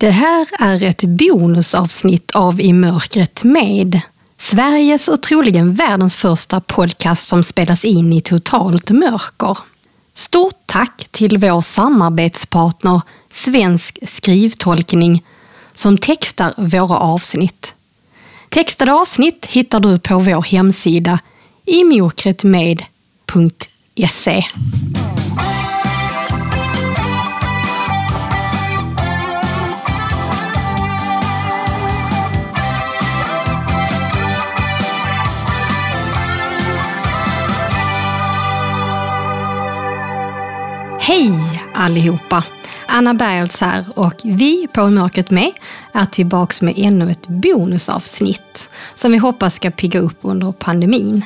Det här är ett bonusavsnitt av I mörkret med. Sveriges och troligen världens första podcast som spelas in i totalt mörker. Stort tack till vår samarbetspartner Svensk skrivtolkning som textar våra avsnitt. Textade avsnitt hittar du på vår hemsida imokretmed.se. Hej allihopa! Anna Bergholtz här och vi på Mörkret med är tillbaks med ännu ett bonusavsnitt som vi hoppas ska pigga upp under pandemin.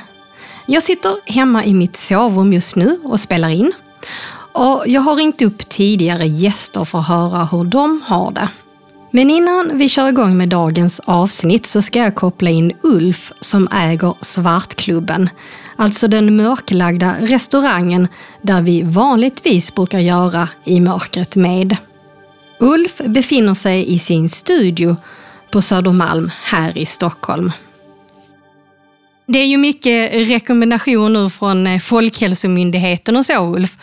Jag sitter hemma i mitt sovrum just nu och spelar in. Och jag har ringt upp tidigare gäster för att höra hur de har det. Men innan vi kör igång med dagens avsnitt så ska jag koppla in Ulf som äger Svartklubben. Alltså den mörklagda restaurangen där vi vanligtvis brukar göra i mörkret med. Ulf befinner sig i sin studio på Södermalm här i Stockholm. Det är ju mycket rekommendationer från eh, Folkhälsomyndigheten och så Ulf.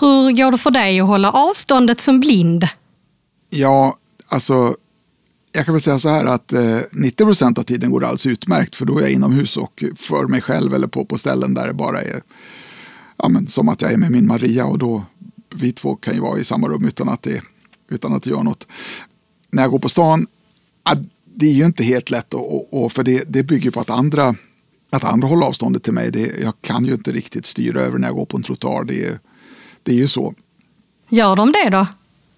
Hur går det för dig att hålla avståndet som blind? Ja, alltså jag kan väl säga så här att eh, 90 procent av tiden går det alldeles utmärkt för då är jag inomhus och för mig själv eller på, på ställen där det bara är ja, men, som att jag är med min Maria och då vi två kan ju vara i samma rum utan att det, utan att det gör något. När jag går på stan, det är ju inte helt lätt och, och för det, det bygger på att andra, att andra håller avståndet till mig. Det, jag kan ju inte riktigt styra över när jag går på en trottoar. Det, det är ju så. Gör de det då?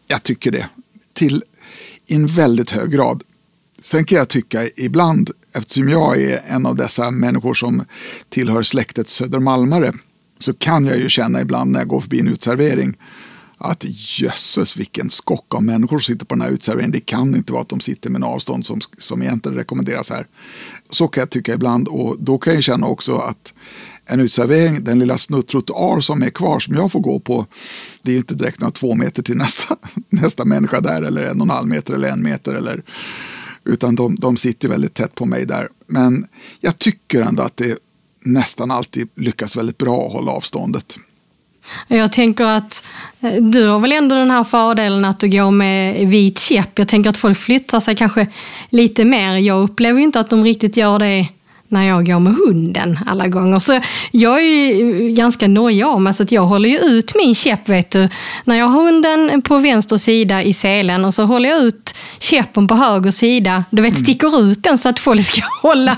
Jag tycker det. Till i en väldigt hög grad. Sen kan jag tycka ibland, eftersom jag är en av dessa människor som tillhör släktet Södermalmare, så kan jag ju känna ibland när jag går förbi en utservering att jösses vilken skock av människor som sitter på den här utserveringen. Det kan inte vara att de sitter med en avstånd som, som egentligen rekommenderas här. Så kan jag tycka ibland och då kan jag känna också att en utservering, den lilla snuttrottoar som är kvar som jag får gå på, det är inte direkt några två meter till nästa, nästa människa där eller en och en halv meter eller en meter. Eller, utan de, de sitter väldigt tätt på mig där. Men jag tycker ändå att det nästan alltid lyckas väldigt bra att hålla avståndet. Jag tänker att eh, du har väl ändå den här fördelen att du går med vit käpp. Jag tänker att folk flyttar sig kanske lite mer. Jag upplever inte att de riktigt gör det när jag går med hunden alla gånger. Så jag är ganska nojig om alltså att jag håller ju ut min käpp vet du. När jag har hunden på vänster sida i selen och så håller jag ut käppen på höger sida. Du vet, mm. sticker ut den så att folk ska hålla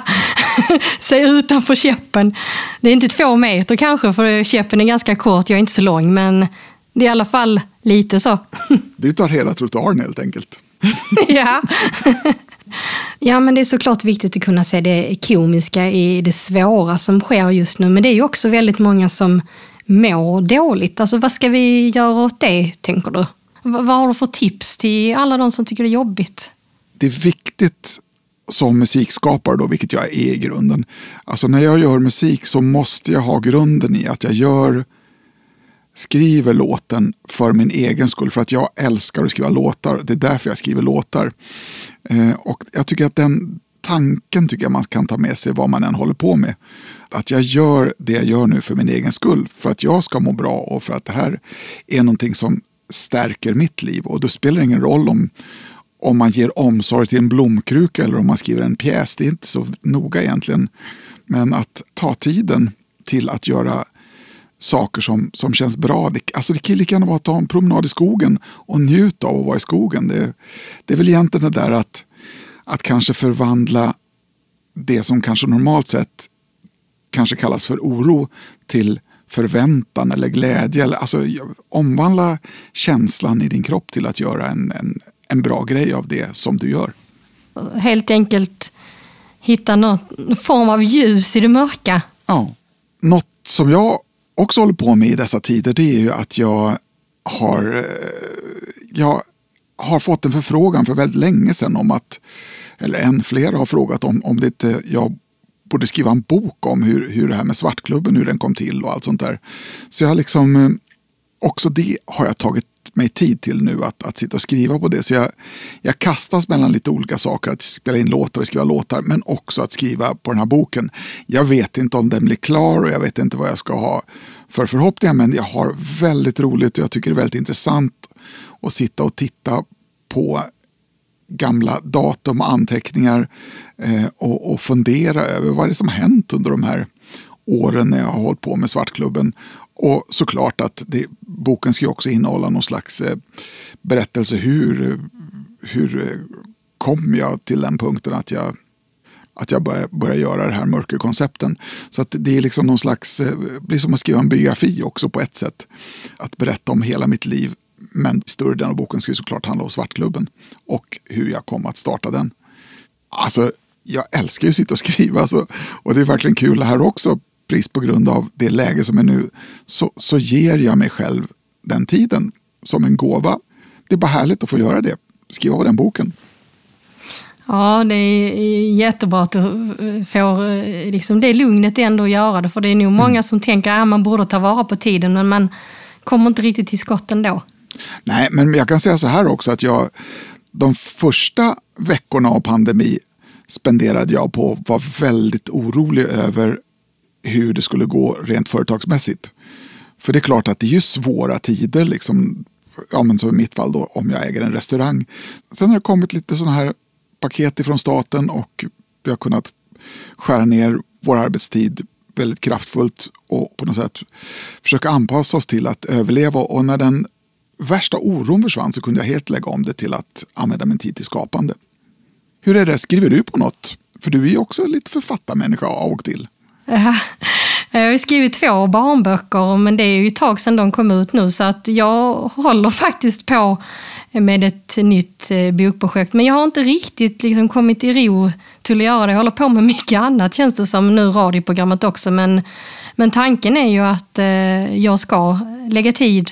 sig utanför käppen. Det är inte två meter kanske för käppen är ganska kort, jag är inte så lång men det är i alla fall lite så. du tar hela trottoaren helt enkelt. ja. Ja, men det är såklart viktigt att kunna se det komiska i det svåra som sker just nu. Men det är ju också väldigt många som mår dåligt. Alltså vad ska vi göra åt det, tänker du? vad har du för tips till alla de som tycker det är jobbigt? Det är viktigt som musikskapare, då, vilket jag är i grunden. Alltså när jag gör musik så måste jag ha grunden i att jag gör skriver låten för min egen skull, för att jag älskar att skriva låtar. Det är därför jag skriver låtar. Eh, och jag tycker att den tanken tycker jag man kan ta med sig vad man än håller på med. Att jag gör det jag gör nu för min egen skull, för att jag ska må bra och för att det här är någonting som stärker mitt liv. Och då spelar det ingen roll om, om man ger omsorg till en blomkruka eller om man skriver en pjäs. Det är inte så noga egentligen. Men att ta tiden till att göra saker som, som känns bra. Det, alltså det kan lika gärna vara att ta en promenad i skogen och njuta av att vara i skogen. Det, det är väl egentligen det där att, att kanske förvandla det som kanske normalt sett kanske kallas för oro till förväntan eller glädje. Eller, alltså, omvandla känslan i din kropp till att göra en, en, en bra grej av det som du gör. Helt enkelt hitta någon form av ljus i det mörka. Ja. Något som jag också håller på med i dessa tider det är ju att jag har, eh, jag har fått en förfrågan för väldigt länge sedan om att, eller än fler har frågat om, om det inte jag borde skriva en bok om hur, hur det här med Svartklubben, hur den kom till och allt sånt där. Så jag har liksom, eh, också det har jag tagit mig tid till nu att, att sitta och skriva på det. Så jag, jag kastas mellan lite olika saker, att spela in låtar och skriva låtar, men också att skriva på den här boken. Jag vet inte om den blir klar och jag vet inte vad jag ska ha för förhoppningar, men jag har väldigt roligt och jag tycker det är väldigt intressant att sitta och titta på gamla datum och anteckningar eh, och, och fundera över vad det är som har hänt under de här åren när jag har hållit på med Svartklubben. Och såklart att det, boken ska också innehålla någon slags eh, berättelse. Hur, hur eh, kom jag till den punkten att jag att jag börjar, börjar göra det här mörkerkoncepten. Så att det är liksom någon slags, eh, blir som att skriva en biografi också på ett sätt. Att berätta om hela mitt liv. Men större delen av boken ska ju såklart handla om Svartklubben och hur jag kom att starta den. Alltså, jag älskar ju att sitta och skriva alltså, och det är verkligen kul här också brist på grund av det läge som är nu, så, så ger jag mig själv den tiden som en gåva. Det är bara härligt att få göra det, skriva av den boken. Ja, det är jättebra att du får liksom, det lugnet ändå att göra det. För det är nog många mm. som tänker att ja, man borde ta vara på tiden, men man kommer inte riktigt till skott ändå. Nej, men jag kan säga så här också att jag de första veckorna av pandemi spenderade jag på att vara väldigt orolig över hur det skulle gå rent företagsmässigt. För det är klart att det är ju svåra tider, liksom, ja, men som i mitt fall då, om jag äger en restaurang. Sen har det kommit lite sådana här paket ifrån staten och vi har kunnat skära ner vår arbetstid väldigt kraftfullt och på något sätt försöka anpassa oss till att överleva. Och när den värsta oron försvann så kunde jag helt lägga om det till att använda min tid till skapande. Hur är det, skriver du på något? För du är ju också lite författarmänniska av och till. Jag har skrivit två barnböcker, men det är ju ett tag sedan de kom ut nu, så att jag håller faktiskt på med ett nytt eh, bokprojekt. Men jag har inte riktigt liksom kommit i ro till att göra det. Jag håller på med mycket annat känns det som, nu radioprogrammet också. Men, men tanken är ju att eh, jag ska lägga tid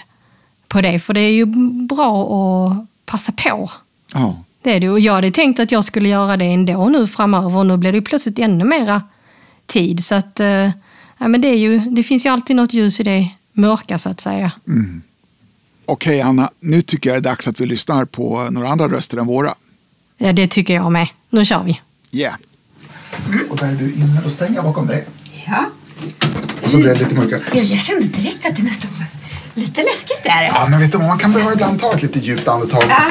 på det, för det är ju bra att passa på. Oh. Det är det. Och jag hade tänkt att jag skulle göra det ändå nu framöver och nu blir det plötsligt ännu mera tid. Så att, eh, ja, men det, är ju, det finns ju alltid något ljus i det mörka så att säga. Mm. Okej okay, Anna, nu tycker jag det är dags att vi lyssnar på några andra röster än våra. Ja, det tycker jag med. Nu kör vi. Yeah. Mm. Och där är du inne och stänger bakom dig. Ja. Och så blir det lite mörkare. Ja, jag kände direkt att det nästan var lite läskigt där. Ja, men vet du, man kan behöva ibland ta ett lite djupt andetag. Ja.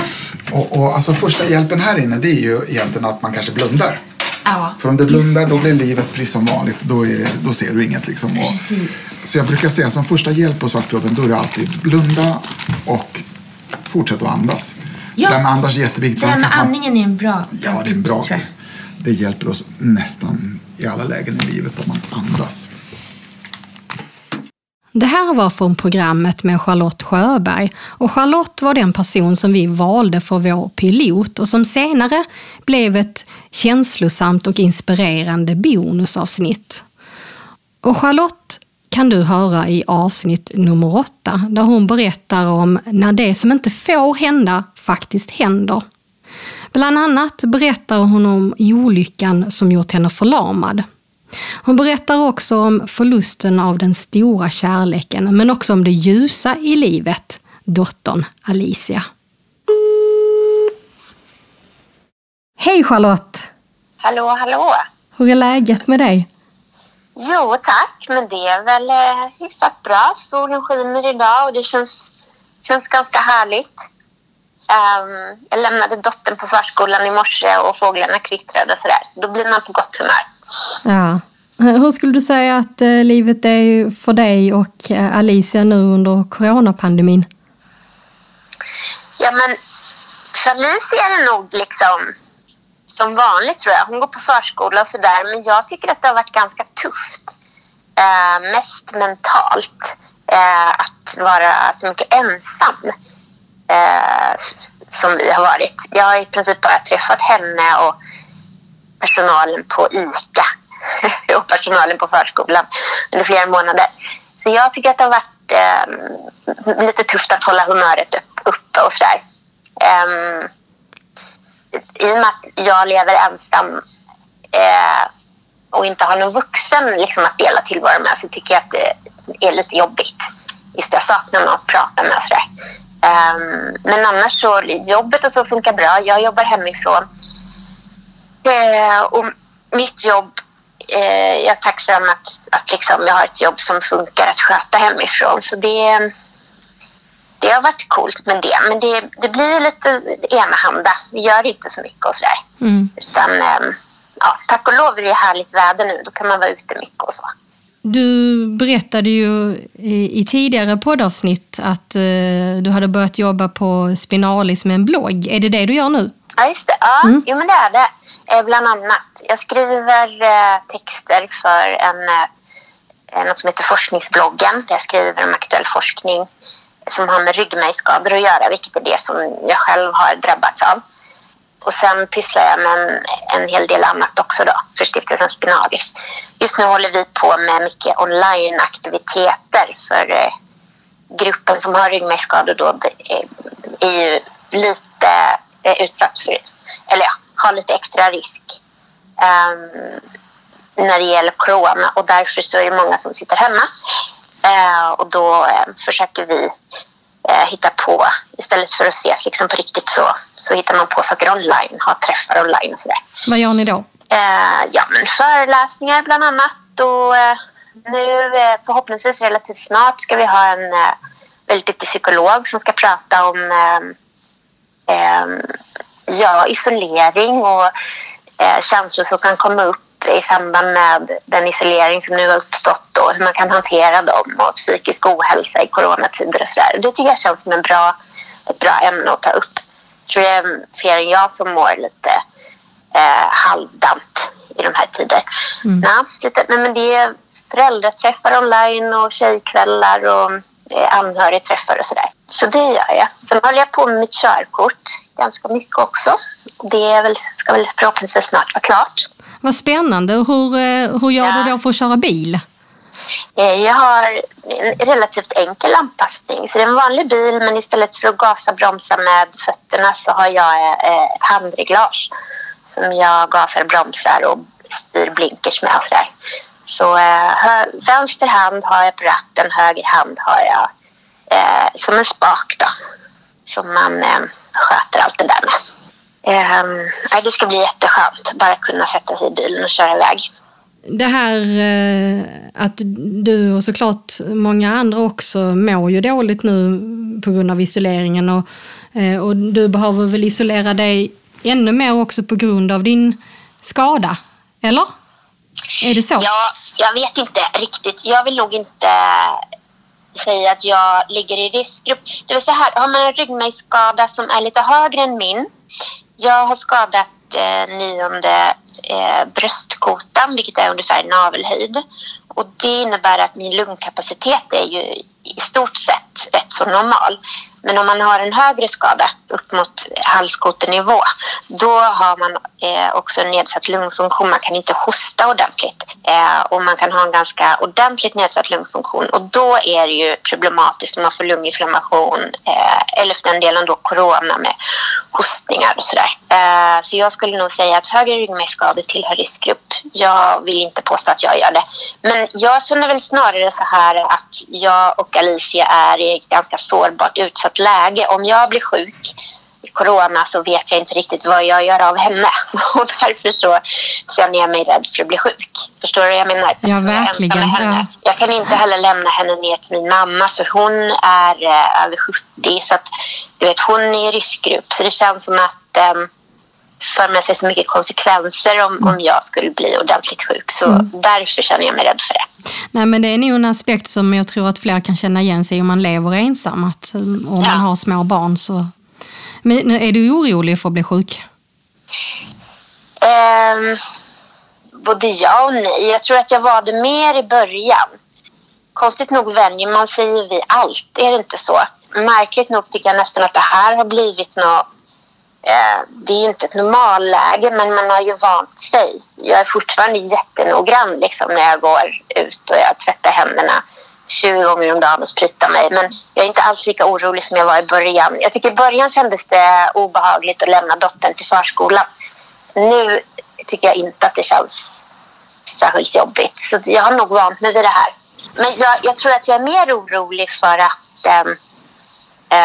Och, och alltså första hjälpen här inne, det är ju egentligen att man kanske blundar. Ja, För om du blundar då blir livet precis som vanligt. Då, är det, då ser du inget. Liksom. Och. Så jag brukar säga som första hjälp på Svartklubben då är det alltid blunda och fortsätta att andas. Ja, med andas är jätteviktigt. Det där med andningen är en bra Ja, det är en bra. Det hjälper oss nästan i alla lägen i livet att man andas. Det här var från programmet med Charlotte Sjöberg och Charlotte var den person som vi valde för vår pilot och som senare blev ett känslosamt och inspirerande bonusavsnitt. Och Charlotte kan du höra i avsnitt nummer åtta där hon berättar om när det som inte får hända faktiskt händer. Bland annat berättar hon om olyckan som gjort henne förlamad. Hon berättar också om förlusten av den stora kärleken, men också om det ljusa i livet, dottern Alicia. Hej Charlotte! Hallå, hallå! Hur är läget med dig? Jo tack, men det är väl eh, hyfsat bra. Solen skiner idag och det känns, känns ganska härligt. Um, jag lämnade dottern på förskolan i morse och fåglarna kvittrade och sådär, så då blir man på gott humör. Ja. Hur skulle du säga att eh, livet är för dig och eh, Alicia nu under coronapandemin? Ja, men för Alicia är det nog liksom som vanligt tror jag. Hon går på förskola och sådär, men jag tycker att det har varit ganska tufft. Eh, mest mentalt. Eh, att vara så mycket ensam eh, som vi har varit. Jag har i princip bara träffat henne och personalen på ICA och personalen på förskolan under flera månader. Så jag tycker att det har varit eh, lite tufft att hålla humöret uppe och sådär. Um, I och med att jag lever ensam eh, och inte har någon vuxen liksom, att dela tillvaron med så tycker jag att det är lite jobbigt. Just jag saknar någon att prata med och sådär. Um, men annars så, jobbet och så funkar bra. Jag jobbar hemifrån. Uh, och mitt jobb, uh, jag är tacksam att, att liksom jag har ett jobb som funkar att sköta hemifrån. Så det, det har varit coolt med det. Men det, det blir lite enahanda. Vi gör inte så mycket och sådär. Mm. Utan um, ja, tack och lov är det härligt väder nu. Då kan man vara ute mycket och så. Du berättade ju i, tidigare poddavsnitt att uh, du hade börjat jobba på Spinalis med en blogg. Är det det du gör nu? Ja, just det. Ja, mm. jo, men det är det. Eh, bland annat. Jag skriver eh, texter för en, eh, något som heter Forskningsbloggen. Där jag skriver om aktuell forskning som har med ryggmärgsskador att göra, vilket är det som jag själv har drabbats av. Och sen pysslar jag med en, en hel del annat också då för stiftelsen Spinalis. Just nu håller vi på med mycket onlineaktiviteter för eh, gruppen som har ryggmärgsskador då är ju lite eh, utsatt för, eller ja, har lite extra risk um, när det gäller corona och därför så är det många som sitter hemma. Uh, och då uh, försöker vi eh, hitta på. Istället för att ses liksom på riktigt så, så hittar man på saker online, ha träffar online och sådär. Vad gör ni då? Eh, ja, men föreläsningar bland annat. Och, nu förhoppningsvis relativt snart ska vi ha en väldigt duktig psykolog som ska prata om eh, ja, isolering och känslor som kan komma upp i samband med den isolering som nu har uppstått och hur man kan hantera dem och psykisk ohälsa i coronatider och sådär. Det tycker jag känns som en bra, ett bra ämne att ta upp. Jag tror det är fler än jag som mår lite eh, halvdant i de här tider. Mm. Ja, lite, nej, men det är föräldraträffar online och tjejkvällar och eh, anhörigträffar och sådär. Så det gör jag. Sen håller jag på med mitt körkort ganska mycket också. Det är väl, ska väl förhoppningsvis snart vara klart. Vad spännande. Hur, eh, hur gör ja. du då för att köra bil? Eh, jag har en relativt enkel anpassning. Så det är en vanlig bil men istället för att gasa och bromsa med fötterna så har jag eh, ett handreglage som jag gasar och bromsar och styr blinkers med och sådär. Så eh, vänster hand har jag på ratten, höger hand har jag eh, som en spak då. Som man eh, sköter allt det där med. Eh, det ska bli jätteskönt. Bara kunna sätta sig i bilen och köra iväg. Det här eh, att du och såklart många andra också mår ju dåligt nu på grund av isoleringen och, eh, och du behöver väl isolera dig ännu mer också på grund av din skada, eller? Är det så? Ja, jag vet inte riktigt. Jag vill nog inte säga att jag ligger i riskgrupp. Det vill säga här, har man en ryggmärgsskada som är lite högre än min jag har skadat eh, nionde eh, bröstkotan, vilket är ungefär navelhöjd. Och det innebär att min lungkapacitet är ju i stort sett rätt så normal. Men om man har en högre skada upp mot halskotenivå då har man eh, också en nedsatt lungfunktion. Man kan inte hosta ordentligt eh, och man kan ha en ganska ordentligt nedsatt lungfunktion och då är det ju problematiskt om man får lunginflammation eh, eller för den delen då corona med hostningar och sådär. Eh, så jag skulle nog säga att högre ryggmärgsskador tillhör riskgrupp. Jag vill inte påstå att jag gör det. Men jag känner väl snarare så här att jag och Alicia är i ett ganska sårbart utsatt läge. Om jag blir sjuk i corona så vet jag inte riktigt vad jag gör av henne. Och därför så känner jag mig rädd för att bli sjuk. Förstår du vad jag menar? Ja, verkligen. Ja. Jag kan inte heller lämna henne ner till min mamma för hon är eh, över 70 så att du vet, hon är i riskgrupp. Så det känns som att eh, för med sig så mycket konsekvenser om, om jag skulle bli ordentligt sjuk. Så mm. därför känner jag mig rädd för det. Nej, men det är nog en aspekt som jag tror att fler kan känna igen sig om man lever ensam. Att um, om ja. man har små barn så... Men är du orolig för att bli sjuk? Um, både ja och nej. Jag tror att jag var det mer i början. Konstigt nog vänjer man sig vid allt, är det inte så? Märkligt nog tycker jag nästan att det här har blivit något Eh, Eh, det är ju inte ett normalläge men man har ju vant sig. Jag är fortfarande jättenoggrann liksom, när jag går ut och jag tvättar händerna 20 gånger om dagen och spritar mig. Men jag är inte alls lika orolig som jag var i början. Jag tycker i början kändes det obehagligt att lämna dottern till förskolan. Nu tycker jag inte att det känns särskilt jobbigt. Så jag har nog vant mig vid det här. Men jag, jag tror att jag är mer orolig för att eh,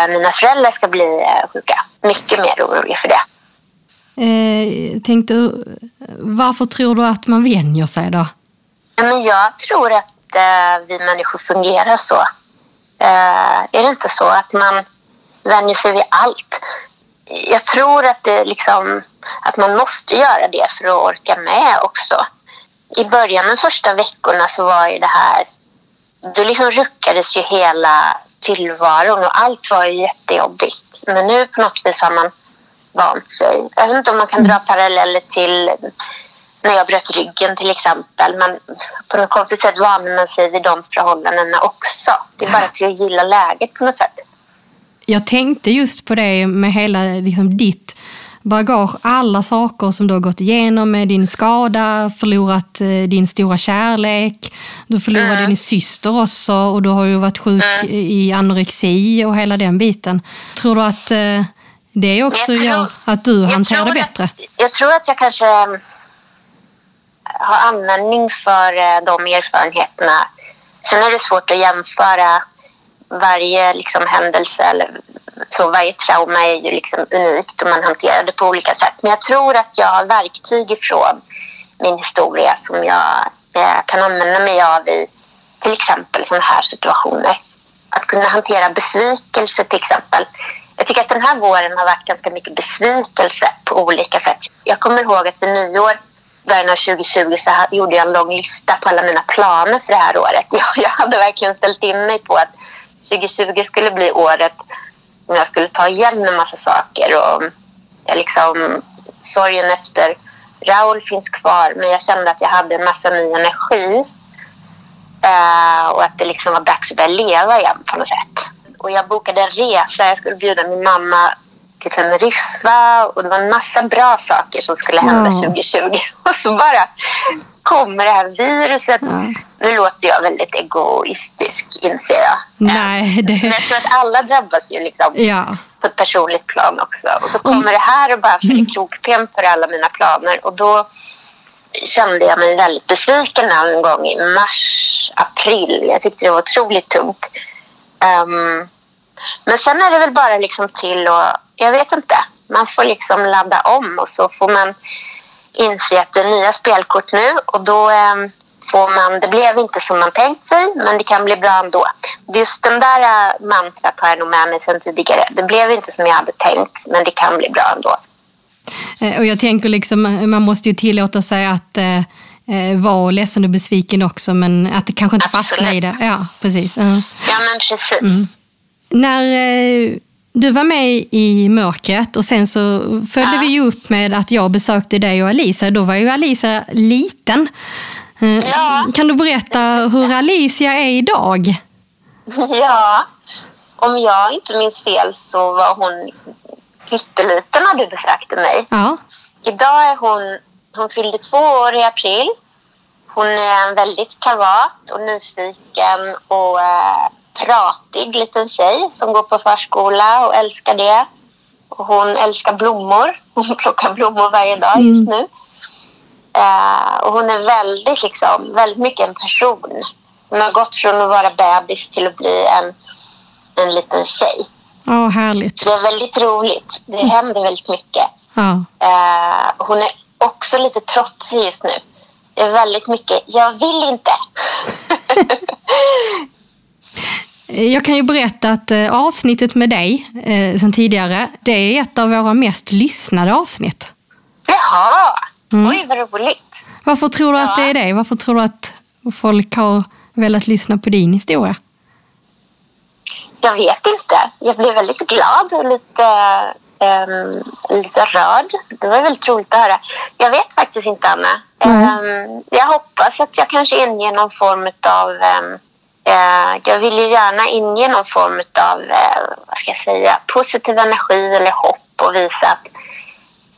mina föräldrar ska bli eh, sjuka. Mycket mer orolig för det. Eh, tänkte, varför tror du att man vänjer sig då? Men jag tror att eh, vi människor fungerar så. Eh, är det inte så att man vänjer sig vid allt? Jag tror att, det liksom, att man måste göra det för att orka med också. I början, de första veckorna, så var ju det här... Då liksom ruckades ju hela tillvaron och allt var ju jättejobbigt. Men nu på något vis har man vant sig. Jag vet inte om man kan dra paralleller till när jag bröt ryggen till exempel. Men på något konstigt sätt vande man sig vid de förhållandena också. Det är bara till att gilla läget på något sätt. Jag tänkte just på det med hela liksom, ditt bagage, alla saker som du har gått igenom med din skada, förlorat eh, din stora kärlek, du förlorade mm. din syster också och du har ju varit sjuk mm. i anorexi och hela den biten. Tror du att eh, det också tror, gör att du hanterar det bättre? Att, jag tror att jag kanske mm, har användning för eh, de erfarenheterna. Sen är det svårt att jämföra varje liksom, händelse eller så varje trauma är ju liksom unikt och man hanterar det på olika sätt. Men jag tror att jag har verktyg ifrån min historia som jag eh, kan använda mig av i till exempel sådana här situationer. Att kunna hantera besvikelse till exempel. Jag tycker att den här våren har varit ganska mycket besvikelse på olika sätt. Jag kommer ihåg att vid nyår början av 2020 så gjorde jag en lång lista på alla mina planer för det här året. Jag, jag hade verkligen ställt in mig på att 2020 skulle bli året när jag skulle ta igen en massa saker. Och jag liksom, sorgen efter Raul finns kvar men jag kände att jag hade en massa ny energi. Uh, och att det liksom var dags att börja leva igen på något sätt. Och jag bokade en resa. Jag skulle bjuda min mamma till Teneriffa och det var en massa bra saker som skulle hända mm. 2020. Och så bara kommer det här viruset. Mm. Nu låter jag väldigt egoistisk, inser jag. Nej, det... Men jag tror att alla drabbas ju liksom ja. Ett personligt plan också. Och så kommer mm. det här och bara mm. krokben för alla mina planer. Och då kände jag mig väldigt besviken en gång i mars, april. Jag tyckte det var otroligt tungt. Um, men sen är det väl bara liksom till och jag vet inte. Man får liksom ladda om och så får man inse att det är nya spelkort nu och då eh, får man, det blev inte som man tänkt sig men det kan bli bra ändå. Just den där äh, mantrat har jag nog med mig sedan tidigare. Det blev inte som jag hade tänkt men det kan bli bra ändå. Eh, och jag tänker liksom, man måste ju tillåta sig att eh, eh vara ledsen och besviken också men att det kanske inte fastnar i det. Ja, precis. Uh. Ja, men precis. Mm. När eh, du var med i mörkret och sen så följde ja. vi upp med att jag besökte dig och Alisa. Då var ju Alisa liten. Eh, ja. Kan du berätta hur Alicia är idag? Ja, om jag inte minns fel så var hon pytteliten när du besökte mig. Ja. Idag är hon, hon fyllde två år i april. Hon är en väldigt kavat och nyfiken och eh, pratig liten tjej som går på förskola och älskar det. Och hon älskar blommor. Hon plockar blommor varje dag just mm. Uh, och hon är väldigt, liksom, väldigt mycket en person. Hon har gått från att vara bebis till att bli en, en liten tjej. Ja, oh, härligt. Så det är väldigt roligt. Det mm. händer väldigt mycket. Oh. Uh, hon är också lite trotsig just nu. Det är väldigt mycket, jag vill inte. Jag kan ju berätta att eh, avsnittet med dig eh, sen tidigare, det är ett av våra mest lyssnade avsnitt. Jaha, mm. oj vad roligt. Varför tror du ja. att det är det? Varför tror du att folk har velat lyssna på din historia? Jag vet inte. Jag blev väldigt glad och lite, um, lite rörd. Det var väldigt roligt att höra. Jag vet faktiskt inte, Anna. Mm. Um, jag hoppas att jag kanske inger någon form av um, Eh, jag vill ju gärna inge någon form av eh, vad ska jag säga, positiv energi eller hopp och visa att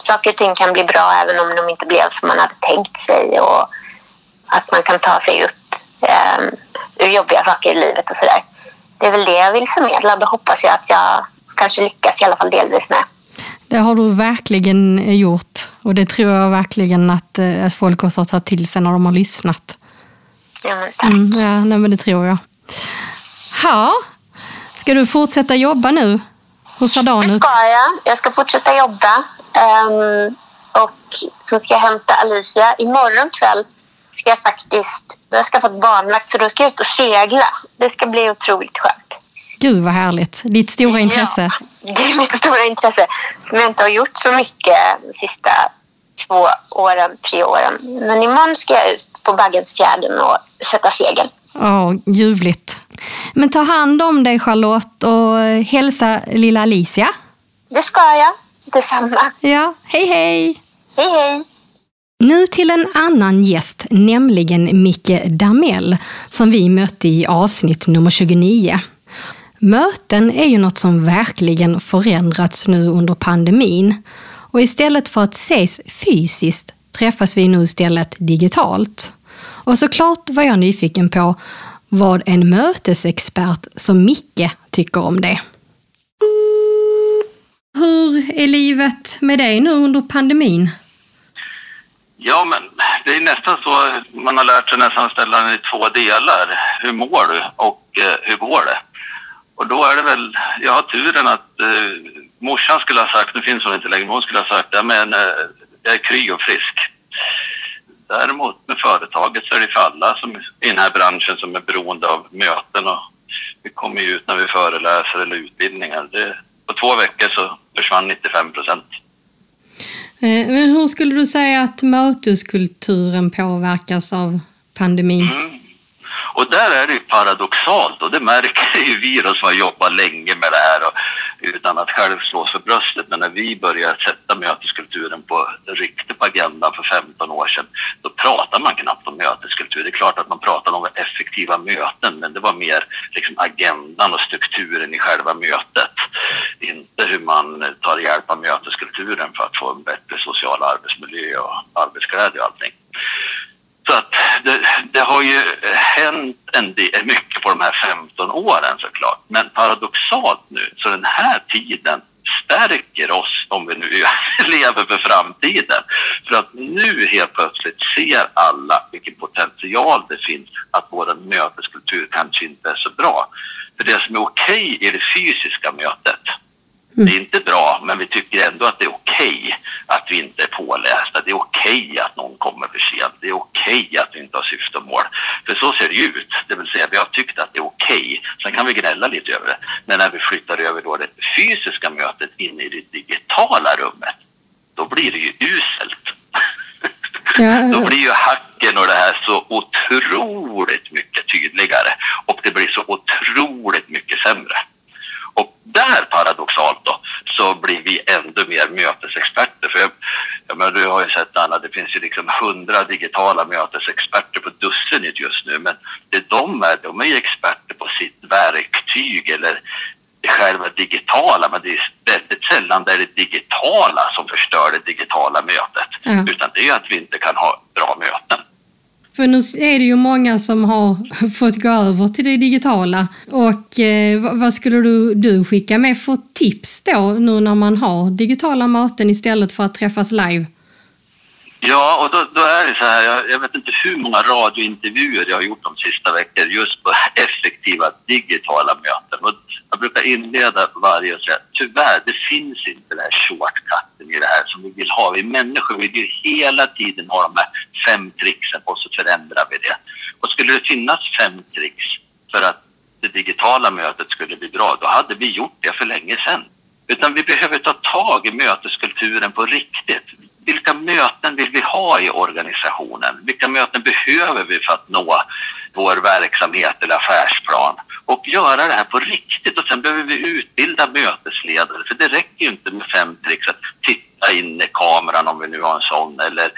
saker och ting kan bli bra även om de inte blev som man hade tänkt sig och att man kan ta sig upp eh, ur jobbiga saker i livet och sådär. Det är väl det jag vill förmedla och då hoppas jag att jag kanske lyckas i alla fall delvis med. Det har du verkligen gjort och det tror jag verkligen att, eh, att folk också har tagit till sig när de har lyssnat. Ja, men tack. Mm, ja, nej, men det tror jag. Ja, Ska du fortsätta jobba nu? Hur ser dagen Det ut? ska jag. Jag ska fortsätta jobba. Ehm, och så ska jag hämta Alicia. Imorgon kväll ska jag faktiskt... Jag har skaffat barnvakt så då ska jag ut och segla. Det ska bli otroligt skönt. Gud vad härligt. Ditt stora intresse. Ja, det är mitt stora intresse. Som jag inte har gjort så mycket de sista två åren, tre åren. Men imorgon ska jag ut på Baggensfjärden och sätta segel. Ja, ljuvligt. Men ta hand om dig Charlotte och hälsa lilla Alicia. Det ska jag. Detsamma. Ja, hej hej! Hej, hej. Nu till en annan gäst, nämligen Micke Damell, som vi mötte i avsnitt nummer 29. Möten är ju något som verkligen förändrats nu under pandemin. Och istället för att ses fysiskt träffas vi nu istället digitalt. Och såklart var jag nyfiken på vad en mötesexpert som Micke tycker om det. Hur är livet med dig nu under pandemin? Ja, men det är nästan så man har lärt sig nästan ställa den i två delar. Hur mår du och eh, hur går det? Och då är det väl, jag har turen att eh, morsan skulle ha sagt, nu finns hon inte längre, men hon skulle ha sagt, ja men eh, jag är kry och frisk. Däremot med företaget så är det för alla som, i den här branschen som är beroende av möten och vi kommer ju ut när vi föreläser eller utbildningar. Det, på två veckor så försvann 95 procent. Eh, Men hur skulle du säga att möteskulturen påverkas av pandemin? Mm. Och där är det ju paradoxalt och det märker ju vi då som har jobbat länge med det här och, utan att själv slå för bröstet. Men när vi började sätta möteskulturen på riktigt på agendan för 15 år sedan, då pratar man knappt om möteskultur. Det är klart att man pratar om effektiva möten, men det var mer liksom agendan och strukturen i själva mötet. Inte hur man tar hjälp av möteskulturen för att få en bättre social arbetsmiljö och arbetsglädje och allting. Så att det, det har ju hänt en del, mycket på de här 15 åren såklart. Men paradoxalt nu, så den här tiden stärker oss om vi nu lever för framtiden. För att nu helt plötsligt ser alla vilken potential det finns att vår möteskultur kanske inte är så bra. För det som är okej i det fysiska mötet, det är inte bra, men vi tycker ändå att det är okej att vi inte är pålästa. Det är okej att någon kommer för sent. Det är okej att vi inte har syfte och mål. För så ser det ut. Det vill säga, vi har tyckt att det är okej. Sen kan vi gnälla lite över det. Men när vi flyttar över då det fysiska mötet in i det digitala rummet, då blir det ju uselt. Ja, Då blir ju hacken och det här så otroligt mycket tydligare och det blir så otroligt mycket sämre. Och där paradoxalt då så blir vi ännu mer mötesexperter. För jag, jag menar, du har ju sett Anna, det finns ju liksom hundra digitala mötesexperter på dussinet just nu. Men det de är, de är ju experter på sitt verktyg eller det själva digitala. Men det är väldigt sällan det är det digitala som förstör det digitala mötet. Ja. Utan det är att vi inte kan ha bra möten. För nu är det ju många som har fått gå över till det digitala. Och eh, vad- skulle du, du skicka med för tips då nu när man har digitala möten istället för att träffas live? Ja, och då, då är det så här, jag, jag vet inte hur många radiointervjuer jag har gjort de sista veckorna just på effektiva digitala möten. Och jag brukar inleda varje och säga, tyvärr, det finns inte den här shortcutten i det här som vi vill ha. Vi människor vill ju hela tiden ha de här fem tricksen och så förändrar vi det. Och skulle det finnas fem tricks för att det digitala mötet skulle bli bra, då hade vi gjort det för länge sedan. Utan vi behöver ta tag i möteskulturen på riktigt. Vilka möten vill vi ha i organisationen? Vilka möten behöver vi för att nå vår verksamhet eller affärsplan? Och göra det här på riktigt. Och sen behöver vi utbilda mötesledare. För det räcker ju inte med fem tricks att titta in i kameran om vi nu har en sån. Eller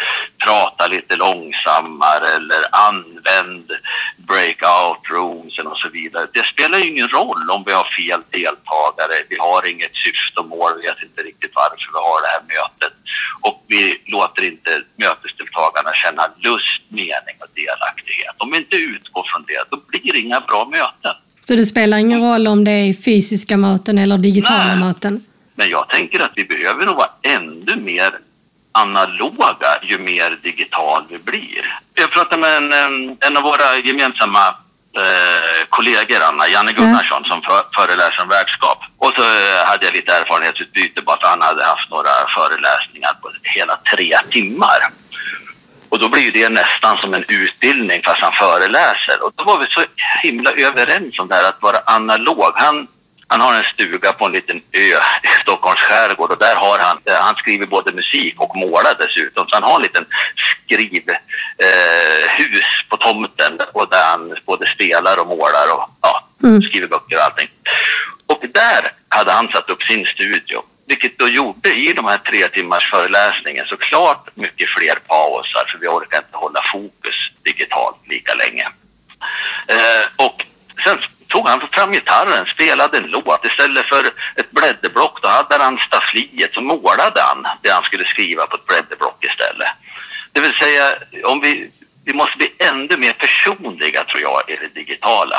prata lite långsammare. Eller använd breakout rooms och så vidare. Det spelar ju ingen roll om vi har fel deltagare. Vi har inget syfte och mål. Vi vet inte riktigt varför vi har det här mötet. Och vi låter inte mötesdeltagarna känna lust, mening och delaktighet. Om vi inte utgår från det, då blir det inga bra möten. Så det spelar ingen roll om det är fysiska möten eller digitala Nej. möten? Men jag tänker att vi behöver nog vara ännu mer analoga ju mer digital vi blir. Jag pratade med en, en, av våra gemensamma eh, kollegor, Anna, Janne Gunnarsson, som för, föreläser om värdskap. Och så eh, hade jag lite erfarenhetsutbyte bara för han hade haft några föreläsningar på hela tre timmar. Och då blir det nästan som en utbildning fast han föreläser. Och då var vi så himla överens om det här att vara analog. Han han har en stuga på en liten ö i Stockholms skärgård och där har han, eh, han skriver både musik och målar dessutom. Så han har en liten skrivhus eh, på tomten och där han både spelar och målar och ja, mm. skriver böcker och allting. Och där hade han satt upp sin studio. Vilket då gjorde i de här tre timmars föreläsningen såklart mycket fler pauser för vi orkar inte hålla fokus digitalt lika länge. Eh, och sen tog han fram gitarren, spelade en låt. Istället för ett blädderblock då hade han staffliet så målade han det han skulle skriva på ett blädderblock istället. Det vill säga, om vi, vi måste bli ännu mer personliga tror jag i det digitala.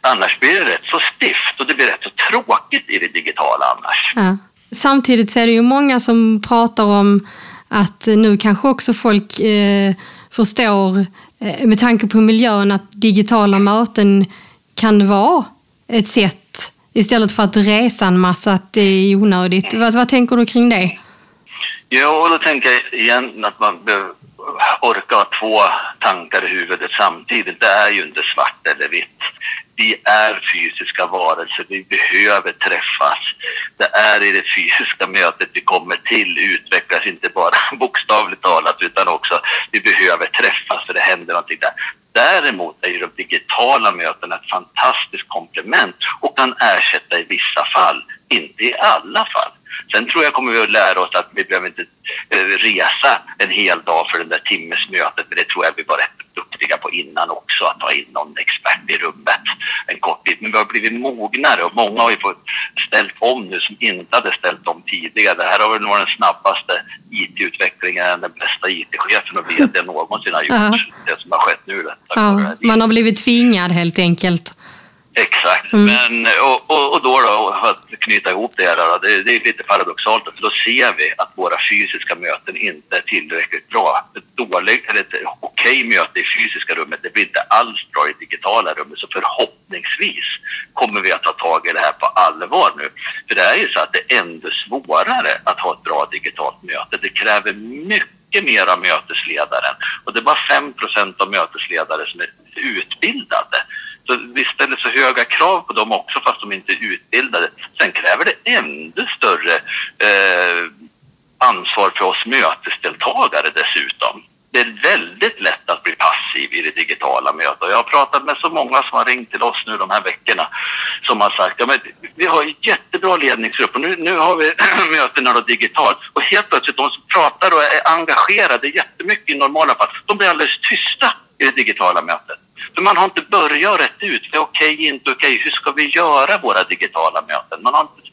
Annars blir det rätt så stift och det blir rätt så tråkigt i det digitala annars. Ja. Samtidigt så är det ju många som pratar om att nu kanske också folk eh, förstår, eh, med tanke på miljön, att digitala möten kan vara ett sätt istället för att resa en massa, att det är onödigt. Vad, vad tänker du kring det? Ja, då tänker jag igen att man behöver orka ha två tankar i huvudet samtidigt. Det är ju inte svart eller vitt. Vi är fysiska varelser, vi behöver träffas. Det är i det fysiska mötet vi kommer till, utvecklas inte bara bokstavligt talat utan också vi behöver träffas för det händer någonting där. Däremot är ju de digitala mötena ett fantastiskt komplement och kan ersätta i vissa fall, inte i alla fall. Sen tror jag kommer vi att lära oss att vi behöver inte eh, resa en hel dag för det där timmesmötet, men det tror jag vi var rätt duktiga på innan också, att ta in någon expert i rummet en kort tid. Men vi har blivit mognare och många har ju fått ställt om nu som inte hade ställt om tidigare. Det här har väl varit den snabbaste IT-utvecklingen, den bästa IT-chefen och VD någonsin har gjort. -huh. Det som har skett nu. Ja, man har blivit tvingad helt enkelt. Exakt, mm. men och, och, och, då, då för att knyta ihop det här, då, det, det, är lite paradoxalt, för då ser vi att våra fysiska möten inte är tillräckligt bra. Ett dåligt eller ett okej möte i fysiska rummet, det blir inte alls bra i digitala rummet, så förhoppningsvis kommer vi att ta tag i det här på allvar nu. För det är ju så att det är ändå svårare att ha ett bra digitalt möte. Det kräver mycket mer av mötesledaren och det är bara 5% av mötesledare som är utbildade. Så vi ställer så höga krav på dem också fast de inte är utbildade. Sen kräver det ännu större eh, ansvar för oss mötesdeltagare dessutom. Det är väldigt lätt att bli passiv i det digitala mötet. Jag har pratat med så många som har ringt till oss nu de här veckorna som har sagt ja, vi har en jättebra ledningsgrupp och nu, nu har vi mötena då digitalt och helt plötsligt de som pratar och är engagerade jättemycket i normala fall, de blir alldeles tysta i det digitala mötet. Man har inte börjat rätt ut. För okej, okay, inte okej. Okay. Hur ska vi göra våra digitala möten? Man har inte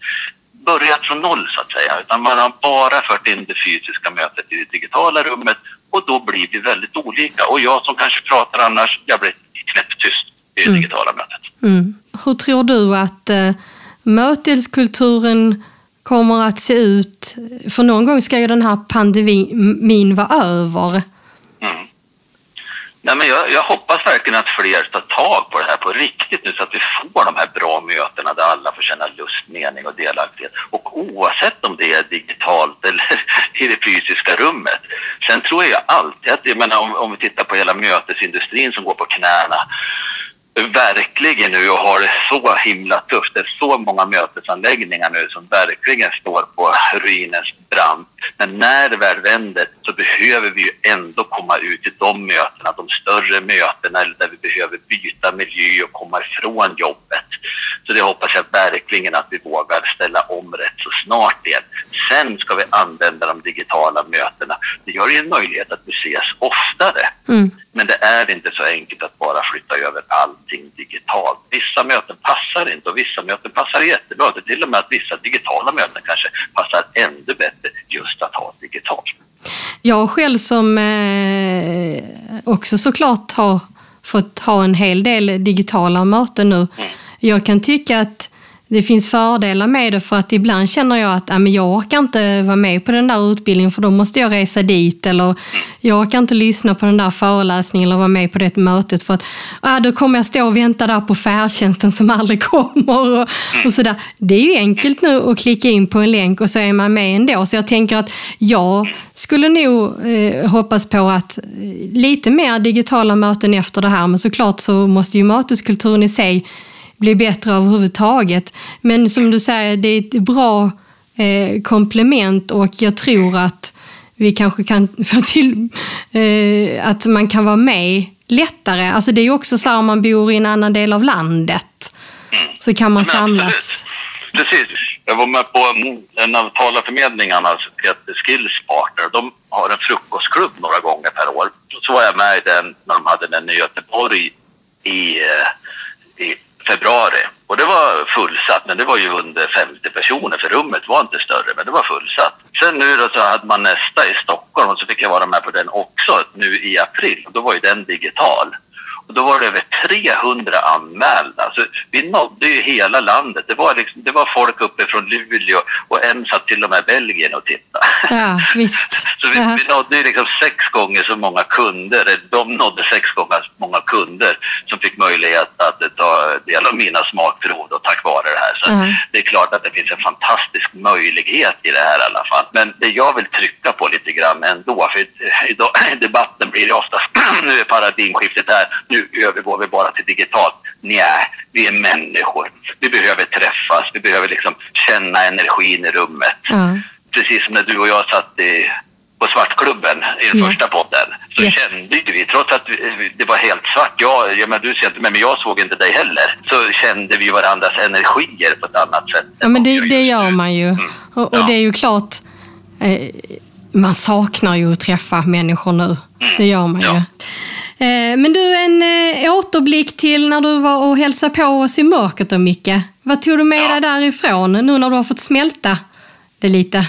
börjat från noll så att säga. Utan man har bara fört in det fysiska mötet i det digitala rummet och då blir vi väldigt olika. Och jag som kanske pratar annars, jag blir knäpptyst i det mm. digitala mötet. Mm. Hur tror du att eh, möteskulturen kommer att se ut? För någon gång ska ju den här pandemin vara över. Nej, men jag, jag, hoppas verkligen att fler tar tag på det här på riktigt nu så att vi får de här bra mötena där alla får känna lust, mening och delaktighet. Och oavsett om det är digitalt eller i det fysiska rummet. Sen tror jag alltid att, jag menar, om, om vi tittar på hela mötesindustrin som går på knäna verkligen nu och har det så himla tufft. Det är så många mötesanläggningar nu som verkligen står på ruinens brant. Men när det väl vänder så behöver vi ju ändå komma ut till de mötena, de större mötena där vi behöver byta miljö och komma ifrån jobbet. Så det hoppas jag verkligen att vi vågar ställa om rätt så snart igen. Sen ska vi använda de digitala mötena. Det gör ju en möjlighet att vi ses oftare. Mm. Men det är inte så enkelt att bara flytta över allting digitalt. Vissa möten passar inte och vissa möten passar jättebra. Det är till och med att vissa digitala möten kanske passar ännu bättre just att ha digitalt. Jag själv som eh, också såklart har fått ha en hel del digitala möten nu. Mm. Jag kan tycka att det finns fördelar med det för att ibland känner jag att äh, men jag orkar inte vara med på den där utbildningen för då måste jag resa dit eller jag orkar inte lyssna på den där föreläsningen eller vara med på det mötet för att äh, då kommer jag stå och vänta där på färdtjänsten som aldrig kommer och, och sådär. Det är ju enkelt nu att klicka in på en länk och så är man med ändå. Så jag tänker att jag skulle nog eh, hoppas på att eh, lite mer digitala möten efter det här men såklart så måste ju möteskulturen i sig bli bättre överhuvudtaget. Men som du säger, det är ett bra eh, komplement och jag tror att vi kanske kan få till eh, att man kan vara med lättare. Alltså det är ju också så här om man bor i en annan del av landet så kan man Men samlas. Precis. Jag var med på en av talarförmedlingarna, alltså heter Skillspartner. De har en frukostklubb några gånger per år. Så var jag med i den när de hade den i Göteborg i, eh, i februari. Och det var fullsatt, men det var ju under 50 personer för rummet var inte större, men det var fullsatt. Sen nu då så hade man nästa i Stockholm och så fick jag vara med på den också nu i april. Och då var ju den digital. Och då var det över 300 anmälda. Alltså, vi nådde ju hela landet. Det var, liksom, det var folk uppe från Luleå och en satt till och med i Belgien och tittade. Ja, visst. Så vi, Ja. vi nådde ju liksom sex gånger så många kunder, de nådde sex gånger så många kunder som fick möjlighet att ta del av mina smakprov och tack vare det här. Så Ja. det är klart att det finns en fantastisk möjlighet i det här i alla fall. Men det jag vill trycka på lite grann ändå, för idag, i debatten blir det oftast nu är paradigmskiftet här, nu övergår vi bara till digitalt. Nej, vi är människor. Vi behöver träffas, vi behöver liksom känna energin i rummet Ja. precis som när du och jag satt i, på Svartklubben i den Ja. första podden, så Yes. kände ju vi, trots att vi, det var helt svart, jag, jag men du ser inte mig, men jag såg inte dig heller, så kände vi varandras energier på ett annat sätt. Ja, men det, det gör nu. man ju. Och, och Ja. det är ju klart, eh, man saknar ju att träffa människor nu. Det gör man ju. Ja. Eh, men du, en eh, återblick till när du var och hälsade på oss i mörkret då, Micke. Vad tog du med Ja. dig därifrån nu när du har fått smälta det lite?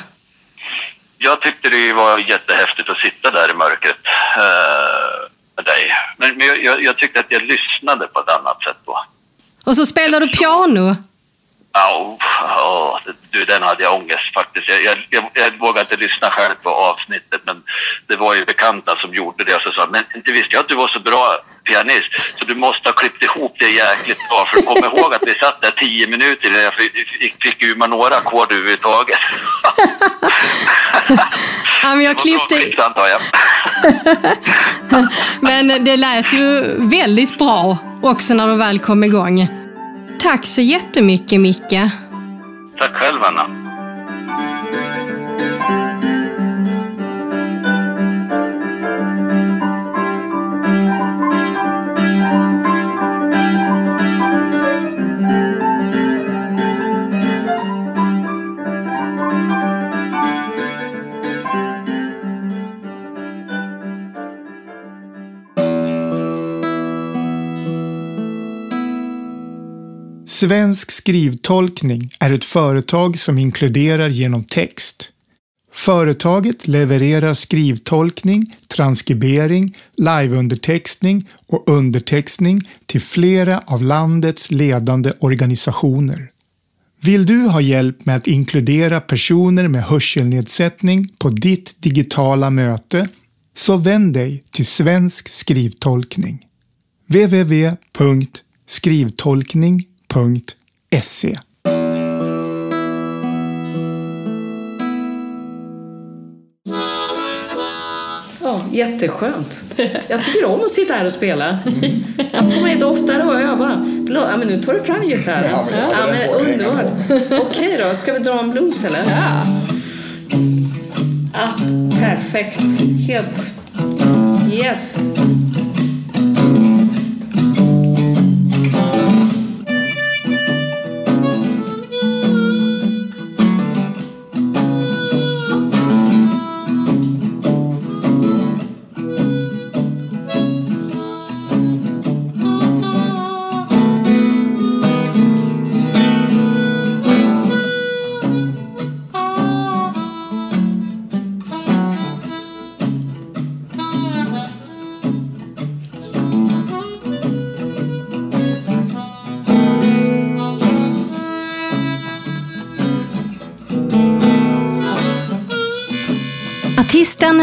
Jag tyckte det var jättehäftigt att sitta där i mörkret eh, med dig. Men, jag, jag, jag tyckte att jag lyssnade på ett annat sätt då. Och så spelar du piano. Åh, du, den hade jag ångest faktiskt. Jag, jag, jag, jag vågade inte lyssna själv på avsnittet, men det var ju bekanta som gjorde det. Och så sa men inte visste jag att du var så bra pianist, så du måste ha klippt ihop det jäkligt bra. För kom ihåg att vi satt där tio minuter innan jag fick, fick, ur mig några ackord överhuvudtaget. Ja, men jag klippte, klippt, antar jag. men det lät ju väldigt bra också när du väl kom igång. Tack så jättemycket, Micke. Tack själv, Anna. Svensk skrivtolkning är ett företag som inkluderar genom text. Företaget levererar skrivtolkning, transkribering, liveundertextning och undertextning till flera av landets ledande organisationer. Vill du ha hjälp med att inkludera personer med hörselnedsättning på ditt digitala möte? Så vänd dig till Svensk skrivtolkning. www.skrivtolkning.se Ja, jätteskönt. Jag tycker om att sitta här och spela. Jag får komma hit oftare och öva. Ja, men nu tar du fram gitarren. Ja, men Ja, men underbart. Okej då, ska vi dra en blues eller? Ja. Ah, perfekt. Helt... Yes.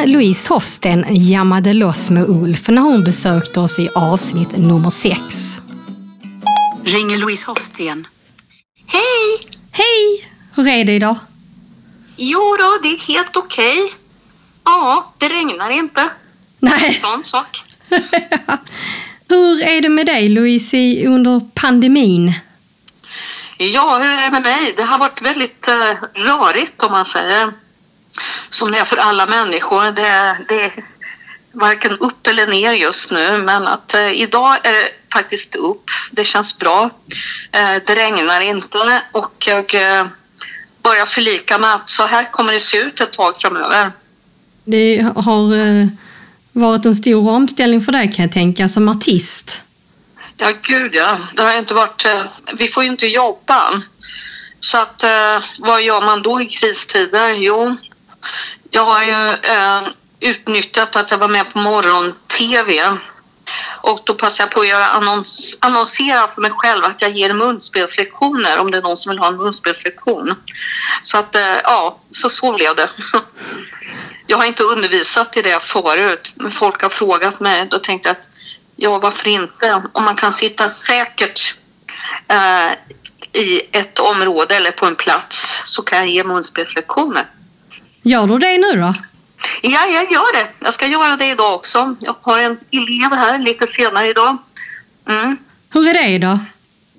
Louise Hofsten jammade loss med Ulf när hon besökte oss i avsnitt nummer 6. Ringer Louise Hofsten. Hej! Hej! Hur är det idag? Jo då, det är helt okej. Ja, det regnar inte. Nej. Sån sak. Hur är det med dig Louise under pandemin? Ja, hur är det med mig? Det har varit väldigt eh, rörigt om man säger. Som det är för alla människor. Det, det är varken upp eller ner just nu. Men att eh, idag är det faktiskt upp. Det känns bra. Eh, det regnar inte och jag eh, börjar förlika med att så här kommer det se ut ett tag framöver. Det har eh, varit en stor omställning för dig kan jag tänka som artist. Ja, gud ja. Det har inte varit... eh, Vi får ju inte jobba. Så att eh, vad gör man då i kristider? Jo, jag har ju eh, utnyttjat att jag var med på morgon-tv. Och då passar jag på att göra annons, annonsera för mig själv att jag ger munspelslektioner om det är någon som vill ha en munspelslektion. Så att, eh, ja, så så blev det. Jag har inte undervisat i det förut, men folk har frågat mig. Då tänkte jag att ja, varför inte? Om man kan sitta säkert eh, i ett område eller på en plats så kan jag ge munspelslektioner. Gör du det nu då? Ja, jag gör det. Jag ska göra det idag också. Jag har en elev här lite senare idag. Mm. Hur är det idag?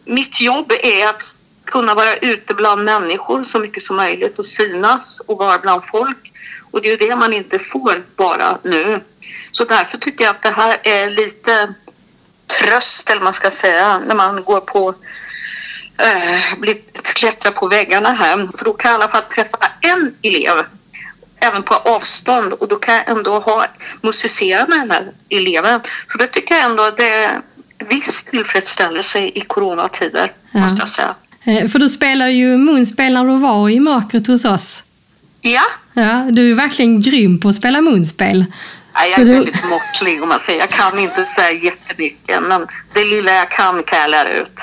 Mitt jobb är att kunna vara ute bland människor så mycket som möjligt och synas och vara bland folk. Och det är ju det man inte får bara nu. Så därför tycker jag att det här är lite tröst, eller man ska säga, när man går på eh, blir, klättrar på väggarna här. För då kan jag i alla fall träffa en elev även på avstånd och då kan jag ändå ha musicera med den här eleven. Så det tycker jag ändå att det är viss tillfredsställelse i coronatider, Ja. måste jag säga. Eh, För du spelade ju munspel när du var i mörkret hos oss. Ja, Ja, du är verkligen grym på att spela munspel. Nej, jag är du- väldigt måttlig om man säger. Jag kan inte säga jättemycket, men det lilla jag kan kan jag lära ut.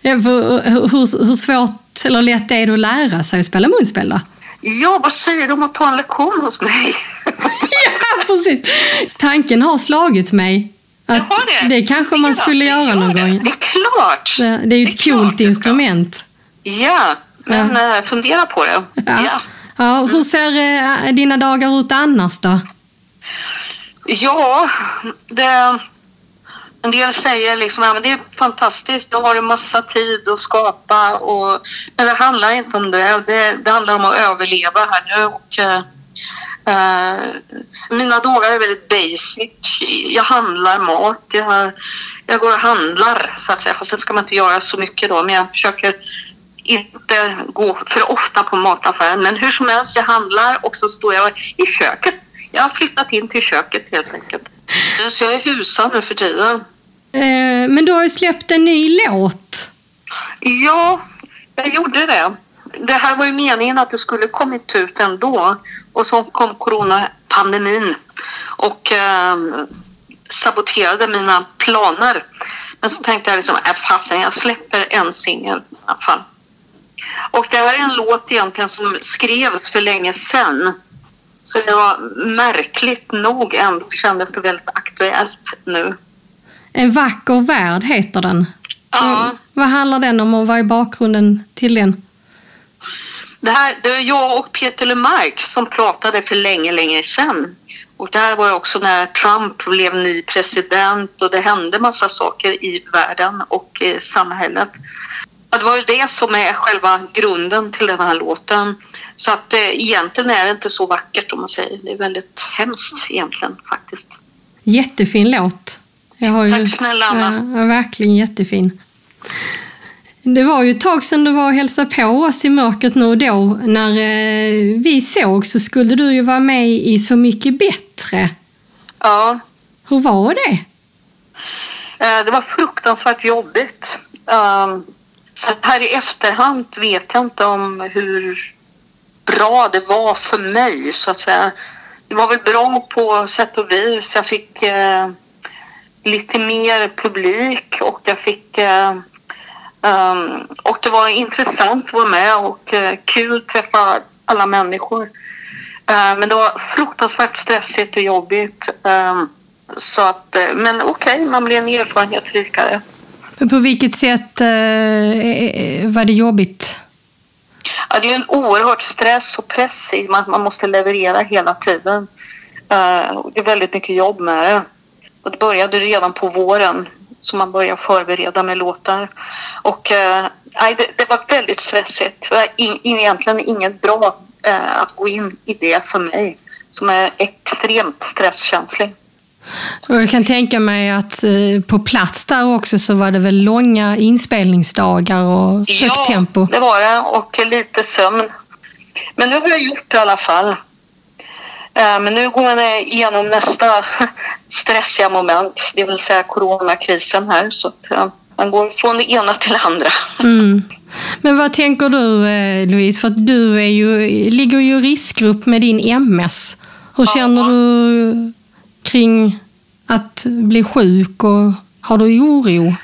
Ja, för, eh, hur, hur svårt eller lätt är det att lära sig att spela munspel då? Ja, vad säger du om att ta en lektion hos mig? Ja, precis. Tanken har slagit mig. Att det. det kanske man Ja, skulle det göra gör någon det. gång. Det är klart. Det, det är ju ett klart coolt det ska. instrument. Ja, men eh, fundera på det. Ja. Ja. Ja, hur ser eh, dina dagar ut annars då? Ja, det, en del säger liksom att det är fantastiskt, jag har en massa tid att skapa. Och, men det handlar inte om det. det. Det handlar om att överleva här nu. Och, eh, mina dagar är väldigt basic. Jag handlar mat, jag, jag går och handlar så att säga. Fast det ska man inte göra så mycket då. Men jag försöker inte gå för ofta på mataffären. Men hur som helst, jag handlar och så står jag i köket. Jag har flyttat in till köket helt enkelt. Så jag är husad nu för tiden. Eh, Men du har ju släppt en ny låt. Ja, jag gjorde det. Det här var ju meningen att det skulle kommit ut ändå. Och så kom coronapandemin och eh, saboterade mina planer. Men så tänkte jag liksom, äh, fasen, jag släpper en singel i alla fall. Och det här är en låt egentligen som skrevs för länge sedan. Så det var märkligt nog ändå kändes det väldigt aktuellt nu. En vacker värld heter den. Ja. Vad handlar den om och vad är bakgrunden till den? Det, här, det var jag och Peter Lemark som pratade för länge, länge sedan. Och det här var också när Trump blev ny president och det hände massa saker i världen och i samhället. Det var ju det som är själva grunden till den här låten. Så att eh, egentligen är det inte så vackert om man säger. Det är väldigt hemskt egentligen faktiskt. Jättefin låt. Jag har ju, Tack snälla, Anna. Ja, verkligen jättefin. Det var ju ett tag sedan du var och hälsade på oss i mörkret nu och då. När eh, vi såg så skulle du ju vara med i Så mycket bättre. Ja, Hur var det? Eh, Det var fruktansvärt jobbigt. Um, Så här i efterhand vet jag inte om hur bra det var för mig så att säga. Det var väl bra på sätt och vis. Jag fick eh, lite mer publik och jag fick eh, um, och det var intressant att vara med och eh, kul att träffa alla människor. Eh, men det var fruktansvärt stressigt och jobbigt. Eh, så att, eh, men okej, man blir en erfarenhet rikare. På vilket sätt eh, var det jobbigt? Ja, det är en oerhört stress och press i man, man måste leverera hela tiden. Uh, det är väldigt mycket jobb med det. Och det började redan på våren så man började förbereda med låtar. Och uh, nej, det, det var väldigt stressigt. Det var in, egentligen inget bra uh, att gå in i det för mig som är extremt stresskänslig. Och jag kan tänka mig att eh, på plats där också så var det väl långa inspelningsdagar och högt ja, tempo. det var det och lite sömn. Men nu har jag gjort det i alla fall. Eh, Men nu går man igenom nästa stressiga moment, det vill säga coronakrisen här. Så att eh, man går från det ena till det andra. Mm. Men vad tänker du Louise? För du är ju, ligger ju i riskgrupp med din MS. Hur känner du kring att bli sjuk och har du oro?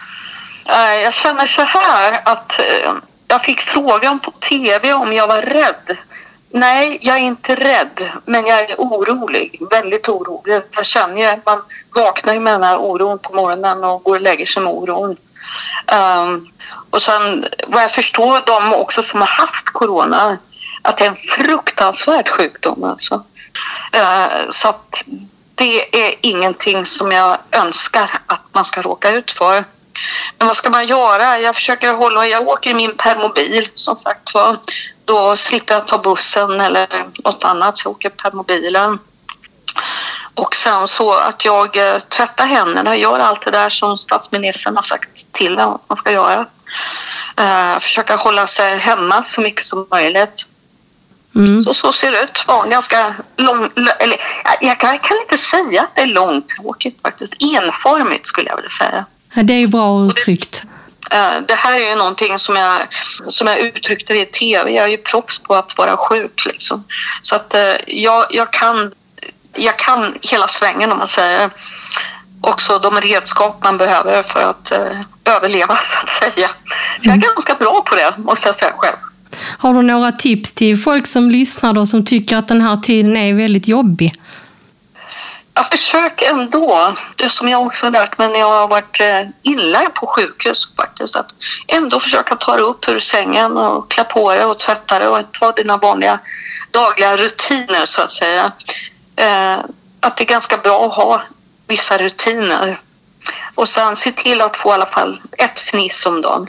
Eh, jag känner så här att eh, jag fick frågan på tv om jag var rädd. Nej, jag är inte rädd, men jag är orolig. Väldigt orolig. Jag känner ju att man vaknar ju med den här oron på morgonen och går och lägger sig med oron. Um, och sen vad jag förstår, de också som har haft corona, att det är en fruktansvärd sjukdom alltså. Uh, så att det är ingenting som jag önskar att man ska råka ut för. Men vad ska man göra? Jag försöker hålla, jag åker i min permobil som sagt var. Då slipper jag ta bussen eller något annat, så jag åker permobilen. Och sen så att jag eh, tvättar händerna, gör allt det där som statsministern har sagt till en att man ska göra. Eh, försöka hålla sig hemma så mycket som möjligt. Mm. Så, så ser det ut. Ja, ganska lång, eller, jag, kan, jag kan inte säga att det är långtråkigt faktiskt. Enformigt skulle jag vilja säga. Ja, det är ju bra uttryckt. Eh, Det här är ju någonting som jag, som jag uttryckte i tv. Jag är ju proffs på att vara sjuk. Liksom. Så att eh, jag, jag, kan, jag kan hela svängen om man säger. Också de redskap man behöver för att eh, överleva så att säga. Jag är ganska bra på det måste jag säga själv. Har du några tips till folk som lyssnar och som tycker att den här tiden är väldigt jobbig? Jag försök ändå, det som jag också har lärt mig när jag har varit eh, inlagd på sjukhus faktiskt, att ändå försöka ta dig upp ur sängen och klä på dig och tvätta dig och ta dina vanliga dagliga rutiner så att säga. Eh, att det är ganska bra att ha vissa rutiner. Och sen se till att få i alla fall ett fniss om dagen.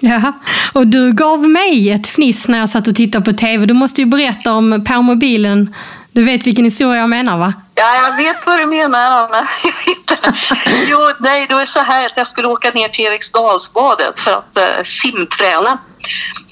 Ja, och du gav mig ett fniss när jag satt och tittade på tv. Du måste ju berätta om permobilen. Du vet vilken historia jag menar va? Ja, jag vet vad du menar, Anna. Jo, nej, det var så här att jag skulle åka ner till Eriksdalsbadet för att uh, simträna.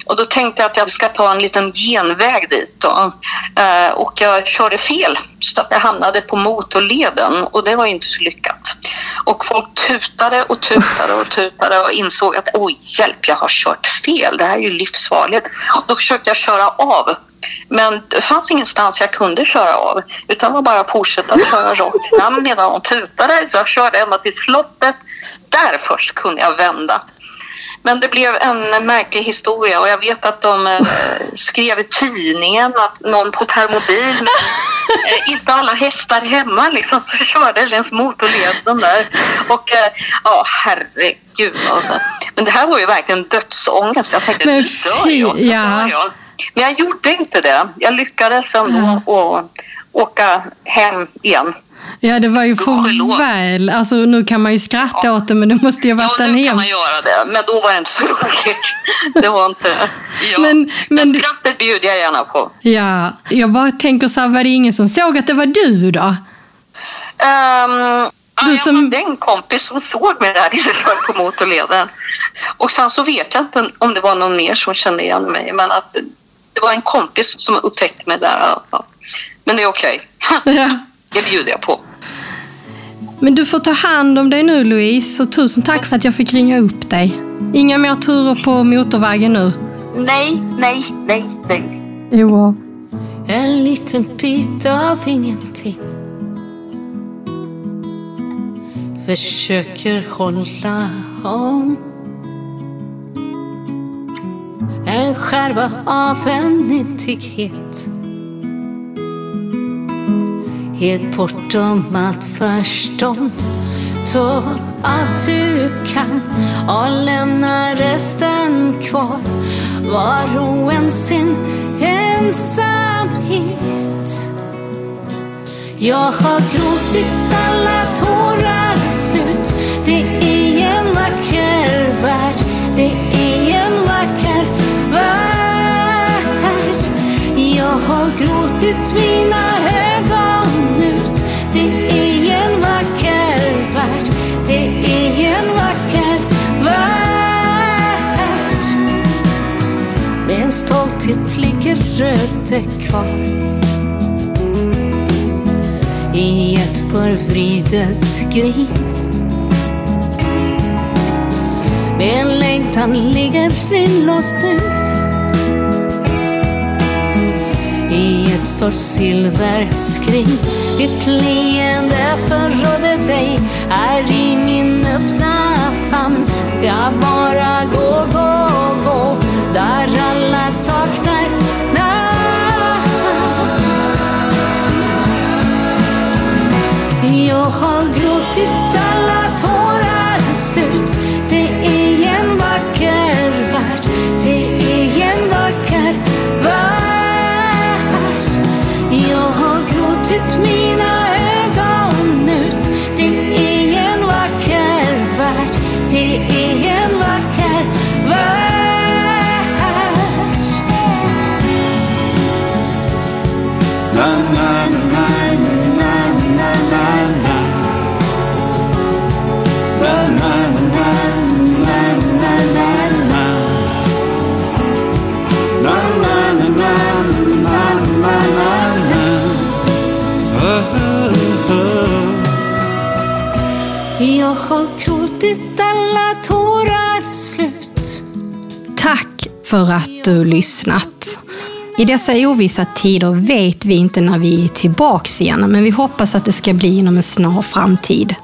Och då tänkte jag att jag ska ta en liten genväg dit. Då. Eh, och jag körde fel så att jag hamnade på motorleden och det var inte så lyckat. Och folk tutade och tutade och tutade och insåg att oj, hjälp, jag har kört fel. Det här är ju livsfarligt. Då försökte jag köra av. Men det fanns ingenstans jag kunde köra av utan var bara att fortsätta att köra rakt fram medan de tutade. Så jag körde ända till slottet. Där först kunde jag vända. Men det blev en märklig historia och jag vet att de eh, skrev i tidningen att någon på permobil eh, inte alla hästar hemma liksom körde längs motorleden där. Och eh, ja, herregud alltså. Men det här var ju verkligen dödsångest. Jag tänkte, Men nu dör fy, jag. ja. jag. Men jag gjorde inte det. Jag lyckades ändå att åka hem igen. Ja, det var ju Gudskelov. för väl. Alltså, nu kan man ju skratta åt det, men det måste ju ha Ja, varit nu en kan hemsk... man göra det. Men då var det inte så roligt. Det var inte... Ja. Men- Men, men skrattet bjuder jag gärna på. Ja, jag bara tänker så här, var det ingen som såg att det var du då? Um, Du jag som- hade en kompis som såg mig där när jag körde på motorleden. Och sen så vet jag inte om det var någon mer som kände igen mig. Men att det var en kompis som upptäckte mig där. i alla fall. Men det är okej. Ja. Det bjuder jag på. Men du får ta hand om dig nu Louise och tusen tack för att jag fick ringa upp dig. Inga mer turer på motorvägen nu. Nej, nej, nej, nej. Jo. En liten bit av ingenting Försöker hålla om En skärva av en intighet Helt bortom allt förstånd. Ta allt du kan och lämna resten kvar. Var och en sin ensamhet. Jag har gråtit alla tårar slut. Det är en vacker värld. Det är en vacker värld. Jag har gråtit mina ögon. Det är en vacker värld. Det är en vacker värld. Med en stolthet ligger röde kvar i ett förvridet skrin. Med en längtan ligger inlåst nu i ett sorts silverskrin. Ditt leende förrådde dig här i min öppna famn. Ska bara gå, gå, gå där alla saknar namn. Jag har gråtit alla tårar slut. Gråtit mina för att du lyssnat. I dessa ovissa tider vet vi inte när vi är tillbaks igen, men vi hoppas att det ska bli inom en snar framtid.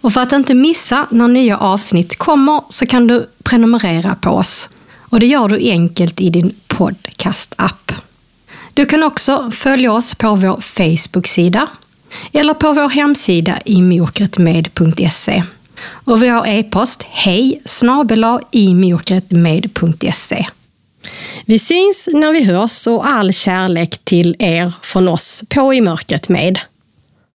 Och för att inte missa när nya avsnitt kommer så kan du prenumerera på oss. Och det gör du enkelt i din podcast-app. Du kan också följa oss på vår Facebook-sida eller på vår hemsida i mokretmed.se. Och vi har e-post hej snabel-a Vi syns när vi hörs och all kärlek till er från oss på I mörkret med.